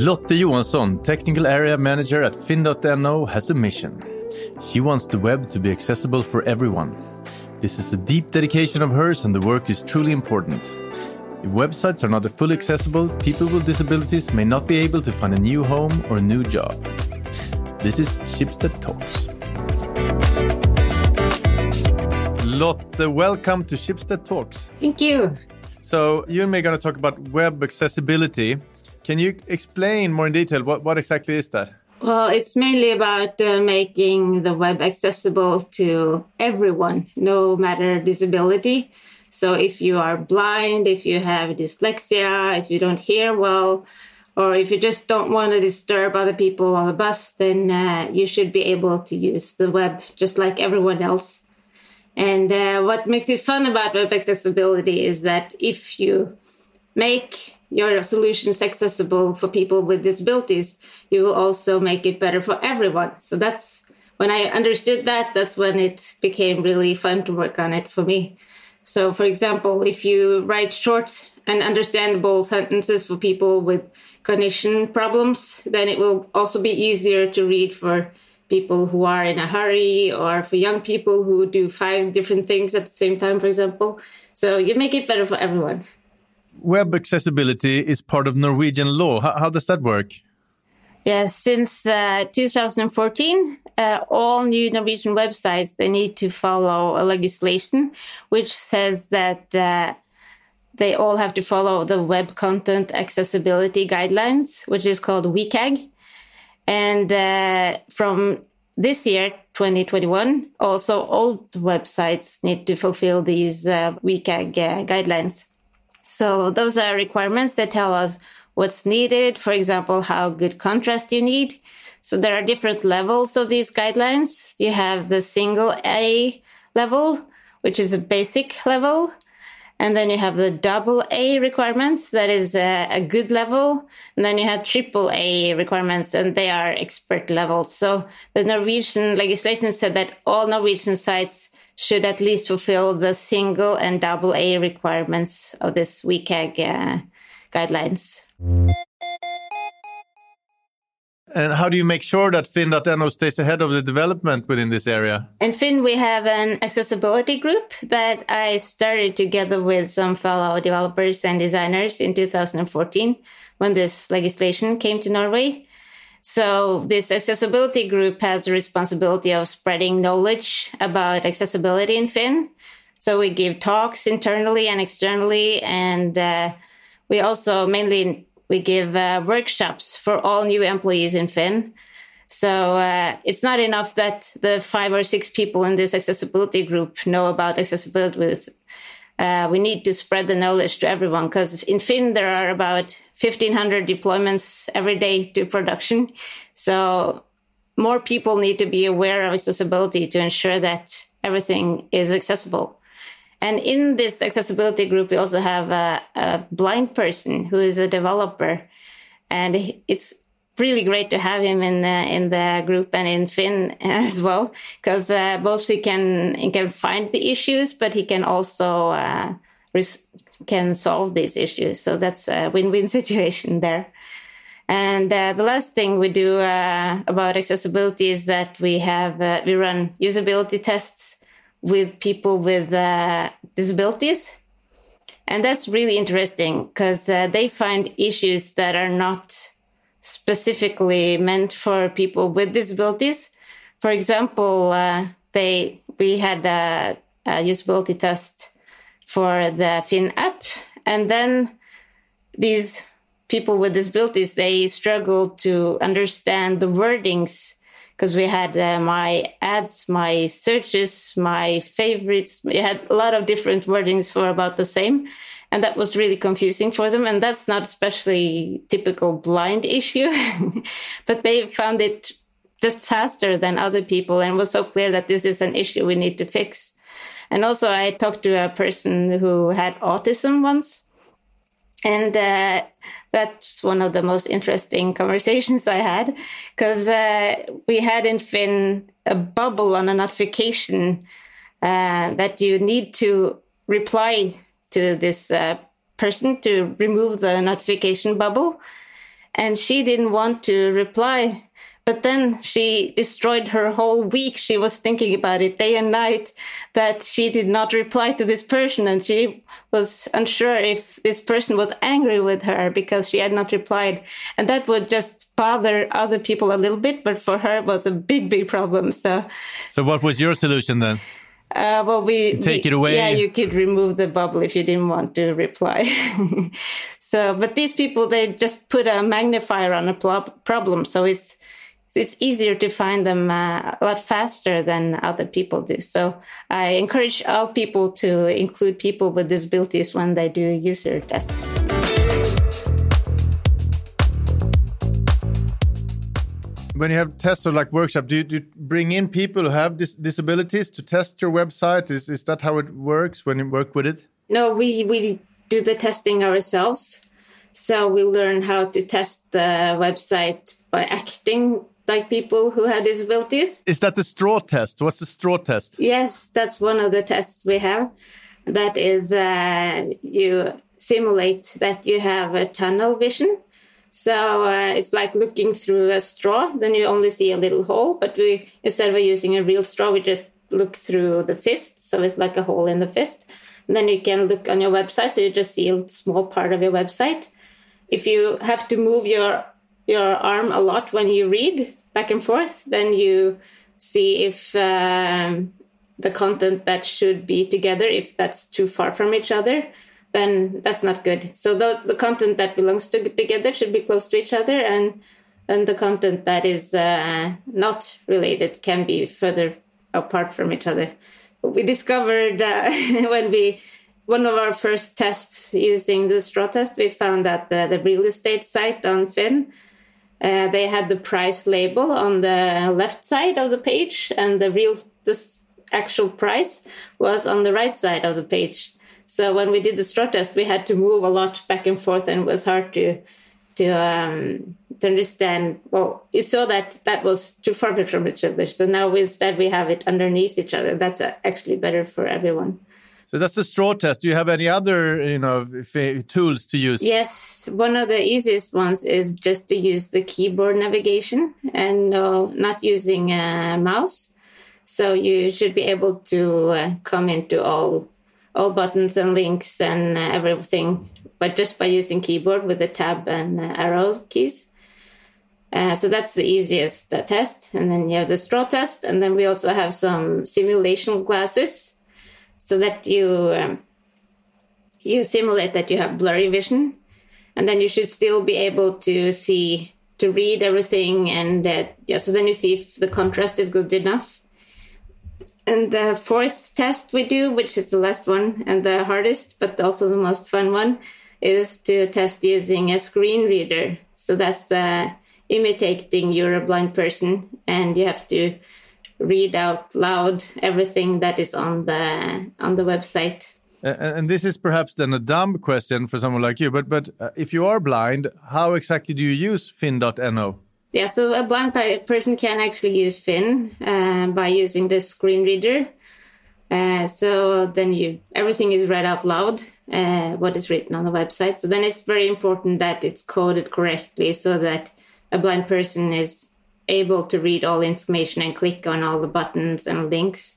Lotte Johansson, Technical Area Manager at Finn.no, has a mission. She wants the web to be accessible for everyone. This is a deep dedication of hers, and the work is truly important. If websites are not fully accessible, people with disabilities may not be able to find a new home or a new job. This is Schibsted Talks. Lotte, welcome to Schibsted Talks. Thank you. So, you and me are going to talk about web accessibility. Can you explain more in detail what, what exactly is that? Well, it's mainly about uh, making the web accessible to everyone, no matter disability. So if you are blind, if you have dyslexia, if you don't hear well, or if you just don't want to disturb other people on the bus, then uh, you should be able to use the web just like everyone else. And uh, what makes it fun about web accessibility is that if you make your solutions accessible for people with disabilities, you will also make it better for everyone. So that's when I understood that, that's when it became really fun to work on it for me. So, for example, if you write short and understandable sentences for people with cognition problems, then it will also be easier to read for people who are in a hurry or for young people who do five different things at the same time, for example. So you make it better for everyone web accessibility is part of Norwegian law. How, how does that work? Yes, since uh, 2014, uh, all new Norwegian websites they need to follow a legislation which says that uh, they all have to follow the Web Content Accessibility Guidelines, which is called WCAG. And uh, from this year, 2021, also old websites need to fulfill these uh, WCAG uh, guidelines. So those are requirements that tell us what's needed. For example, how good contrast you need. So there are different levels of these guidelines. You have the single A level, which is a basic level. And then you have the double A requirements, that is a, a, good level. And then you have triple A requirements, and they are expert levels. So the Norwegian legislation said that all Norwegian sites should at least fulfill the single and double A requirements of this WCAG uh, guidelines. And how do you make sure that Finn.no stays ahead of the development within this area? In Finn, we have an accessibility group that I started together with some fellow developers and designers in 2014 when this legislation came to Norway. So this accessibility group has the responsibility of spreading knowledge about accessibility in Finn. So we give talks internally and externally, and uh, we also mainly we give uh, workshops for all new employees in Finn. So uh, it's not enough that the five or six people in this accessibility group know about accessibility. Uh, we need to spread the knowledge to everyone because in Finn there are about 1500 deployments every day to production. So more people need to be aware of accessibility to ensure that everything is accessible. And in this accessibility group, we also have a, a blind person who is a developer. And it's really great to have him in the in the group and in Finn as well, because uh, both he can he can find the issues, but he can also uh, can solve these issues. So that's a win-win situation there. And uh, the last thing we do uh, about accessibility is that we have uh, we run usability tests with people with uh, disabilities, and that's really interesting because they find issues that are not specifically meant for people with disabilities. For example, uh, they we had a, a usability test for the Finn app. And then these people with disabilities, they struggled to understand the wordings because we had uh, my ads, my searches, my favorites. We had a lot of different wordings for about the same. And that was really confusing for them. And that's not especially typical blind issue, but they found it just faster than other people and was so clear that this is an issue we need to fix. And also, I talked to a person who had autism once. And uh, that's one of the most interesting conversations I had because uh, we had in Finn a bubble on a notification uh, that you need to reply to this uh, person to remove the notification bubble. and she didn't want to reply but then she destroyed her whole week. She was thinking about it day and night that she did not reply to this person. And she was unsure if this person was angry with her because she had not replied. And that would just bother other people a little bit. But for her, it was a big, big problem. So, so what was your solution then? Uh, well, we you take we, it away. Yeah, you could remove the bubble if you didn't want to reply. so, but these people, they just put a magnifier on a problem. So it's, it's easier to find them uh, a lot faster than other people do. So I encourage all people to include people with disabilities when they do user tests. When you have tests or like workshop, do you, do you bring in people who have dis disabilities to test your website? Is is that how it works when you work with it? No, we we do the testing ourselves. So we learn how to test the website by acting like people who have disabilities. Is that the straw test? What's the straw test? Yes, that's one of the tests we have. That is, uh, you simulate that you have a tunnel vision. So uh, it's like looking through a straw. Then you only see a little hole. But we instead of using a real straw, we just look through the fist. So it's like a hole in the fist. And then you can look on your website. So you just see a small part of your website. If you have to move your your arm a lot when you read back and forth, then you see if um, the content that should be together, if that's too far from each other, then that's not good. So the, the content that belongs to together should be close to each other, and and the content that is uh, not related can be further apart from each other. We discovered uh, when we one of our first tests using the straw test, we found that the, the real estate site on Finn uh, they had the price label on the left side of the page, and the real this actual price was on the right side of the page. So when we did the straw test, we had to move a lot back and forth, and it was hard to to um, to understand. Well, you saw that that was too far away from each other. So now instead we have it underneath each other. That's uh, actually better for everyone. So that's the straw test. Do you have any other, you know, tools to use? Yes, one of the easiest ones is just to use the keyboard navigation and uh, not using a mouse. So you should be able to uh, come into all all buttons and links and uh, everything, but just by using keyboard with the tab and uh, arrow keys. Uh, so that's the easiest uh, test. And then you have the straw test. And then we also have some simulation glasses so that you um, you simulate that you have blurry vision, and then you should still be able to see to read everything, and uh, yeah. So then you see if the contrast is good enough. And the fourth test we do, which is the last one and the hardest, but also the most fun one, is to test using a screen reader. So that's uh, imitating you're a blind person, and you have to read out loud everything that is on the on the website. And this is perhaps then a dumb question for someone like you, but but uh, if you are blind, how exactly do you use Finn.no? Yeah, so a blind person can actually use Finn uh, by using the screen reader. Uh, so then you everything is read out loud, uh, what is written on the website. So then it's very important that it's coded correctly, so that a blind person is able to read all information and click on all the buttons and links,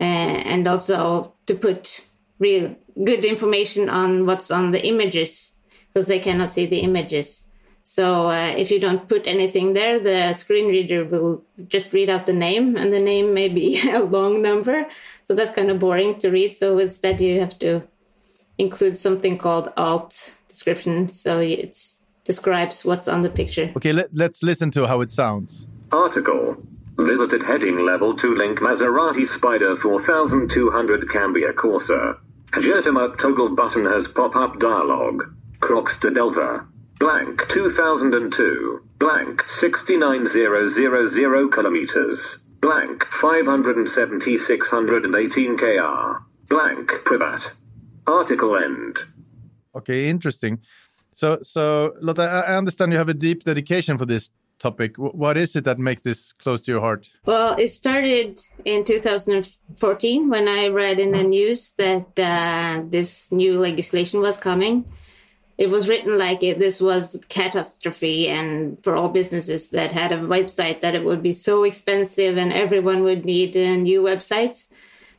uh, and also to put real good information on what's on the images because they cannot see the images. So uh, if you don't put anything there, the screen reader will just read out the name, and the name may be a long number. So that's kind of boring to read. So instead, you have to include something called alt description. So it describes what's on the picture. Okay, let, let's listen to how it sounds. Article. Visited heading level 2 link Maserati Spider 4200 Cambia Corsa. Legitimate toggle button has pop-up dialog. Crocs de Delva. Blank 2002. Blank 69000 kilometers. Blank 570 kr. Blank privat. Article end. Okay, interesting. So, so Lotte, I understand you have a deep dedication for this topic. What is it that makes this close to your heart? Well, it started in 2014 when I read in the news that uh, this new legislation was coming. It was written like it, this was catastrophe and for all businesses that had a website that it would be so expensive and everyone would need uh, new websites.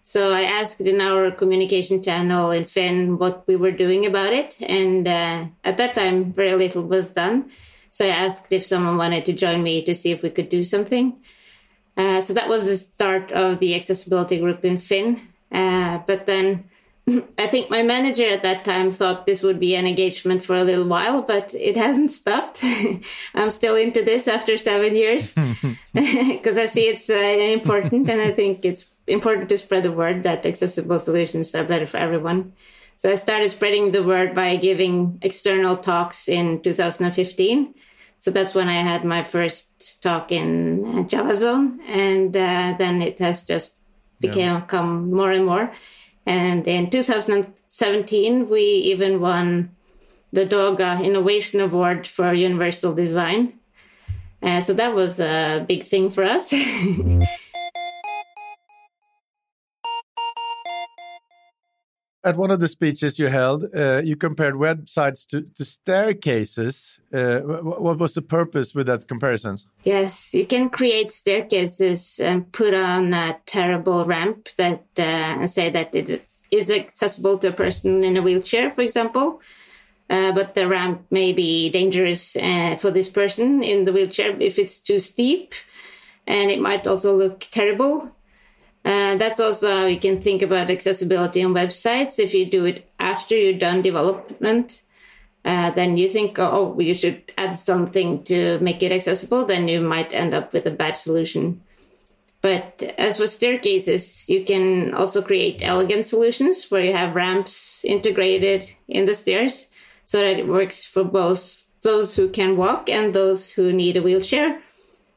So i asked in our communication channel in finn what we were doing about it and uh, at that time very little was done. So i asked if someone wanted to join me to see if we could do something. Uh, so that was the start of the accessibility group in finn uh, but then I think my manager at that time thought this would be an engagement for a little while, but it hasn't stopped. I'm still into this after seven years because I see it's uh, important and I think it's important to spread the word that accessible solutions are better for everyone. So I started spreading the word by giving external talks in 2015. So that's when I had my first talk in uh, Java Zone, and uh, then it has just become yeah. more and more. And in 2017, we even won the DOGA Innovation Award for Universal Design. Uh, so that was a big thing for us. At one of the speeches you held, uh, you compared websites to, to staircases. Uh, what was the purpose with that comparison? Yes, you can create staircases and put on a terrible ramp that uh, say that it is accessible to a person in a wheelchair, for example. Uh, but the ramp may be dangerous uh, for this person in the wheelchair if it's too steep, and it might also look terrible uh, that's also how you can think about accessibility on websites. If you do it after you're done development, uh, then you think, oh, you should add something to make it accessible, then you might end up with a bad solution. But as for staircases, you can also create elegant solutions where you have ramps integrated in the stairs so that it works for both those who can walk and those who need a wheelchair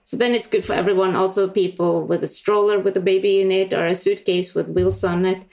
so then it's good for everyone, also people with a stroller with a baby in it or a suitcase with wheels on it.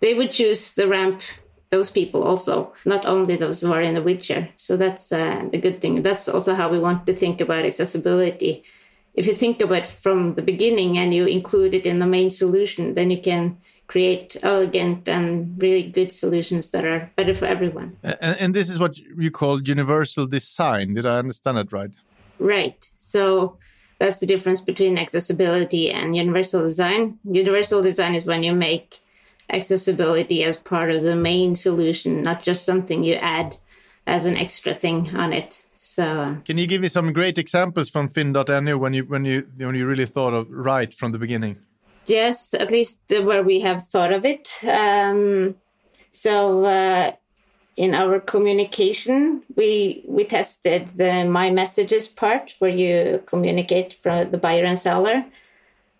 They would choose the ramp, those people also, not only those who are in a wheelchair. So that's uh, the good thing. That's also how we want to think about accessibility. If you think about it from the beginning and you include it in the main solution, then you can create elegant and really good solutions that are better for everyone. And, and this is what you call universal design. Did I understand it right? Right. So that's the difference between accessibility and universal design. Universal design is when you make accessibility as part of the main solution, not just something you add as an extra thing on it. So, can you give me some great examples from Finn.no when you when you when you really thought of right from the beginning? Yes, at least where we have thought of it. Um, so uh, in our communication we we tested the my messages part where you communicate from the buyer and seller.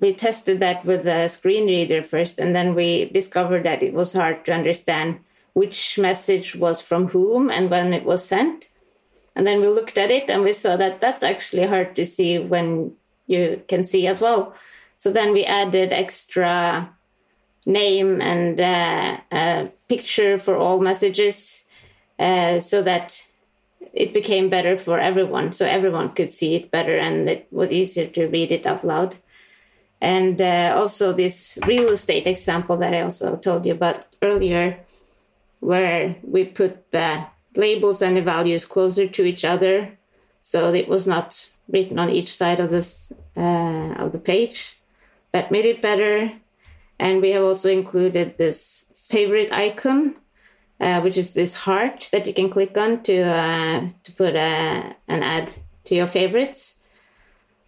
We tested that with a screen reader first and then we discovered that it was hard to understand which message was from whom and when it was sent. And then we looked at it and we saw that that's actually hard to see when you can see as well. So then we added extra name and uh, a picture for all messages uh, so that it became better for everyone. So everyone could see it better and it was easier to read it out loud. And uh, also, this real estate example that I also told you about earlier, where we put the labels and the values closer to each other. So it was not written on each side of this uh, of the page. That made it better. And we have also included this favorite icon uh, which is this heart that you can click on to uh, to put a, uh, an ad to your favorites.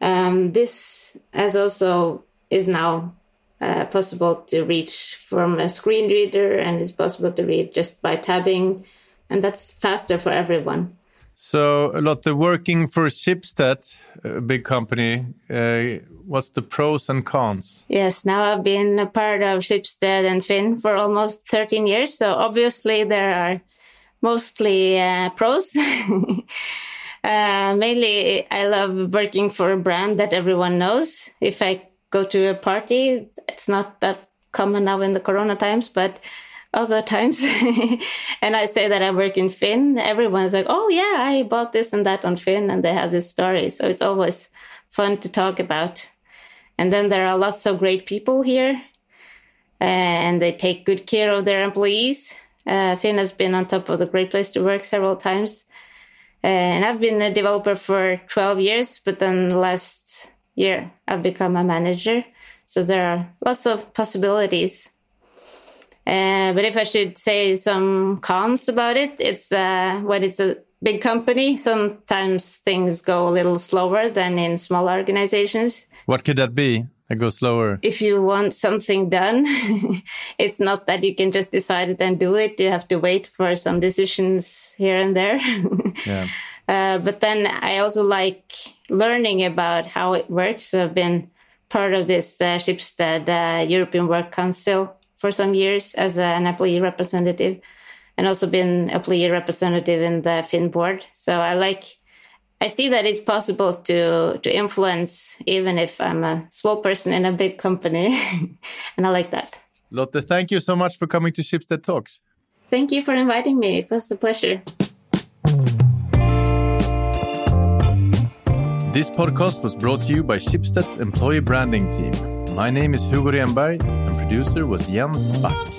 Um, this as also is now uh, possible to reach from a screen reader and is possible to read just by tabbing, and that's faster for everyone. So, a lot Lotte, working for Schibsted, a big company, uh, what's the pros and cons? Yes, now I've been a part of Schibsted and Finn for almost 13 years. So, obviously, there are mostly uh, pros. uh, mainly, I love working for a brand that everyone knows. If I go to a party, it's not that common now in the corona times, but other times and I say that I work in Finn, everyone's like, oh, yeah, I bought this and that on Finn, and they have this story. So it's always fun to talk about. And then there are lots of great people here, and they take good care of their employees. Uh, Finn has been on top of the Great Place to Work several times. And I've been a developer for 12 years, but then last year I've become a manager. So there are lots of possibilities. Uh, but if I should say some cons about it, it's uh, when it's a big company, sometimes things go a little slower than in small organizations. What could that be? That goes slower. If you want something done, it's not that you can just decide it and do it. You have to wait for some decisions here and there. yeah. Uh, but then I also like learning about how it works. So I've been part of this uh, Schibsted uh, European Work Council for some years as an employee representative and also been employee representative in the Finn board. So I like I see that it's possible to to influence even if I'm a small person in a big company, and I like that. Lotte, thank you so much for coming to Schibsted Talks. Thank you for inviting me. It was a pleasure. This podcast was brought to you by Schibsted Employee Branding Team. My name is Hugo Renberg, and producer was Jens Back.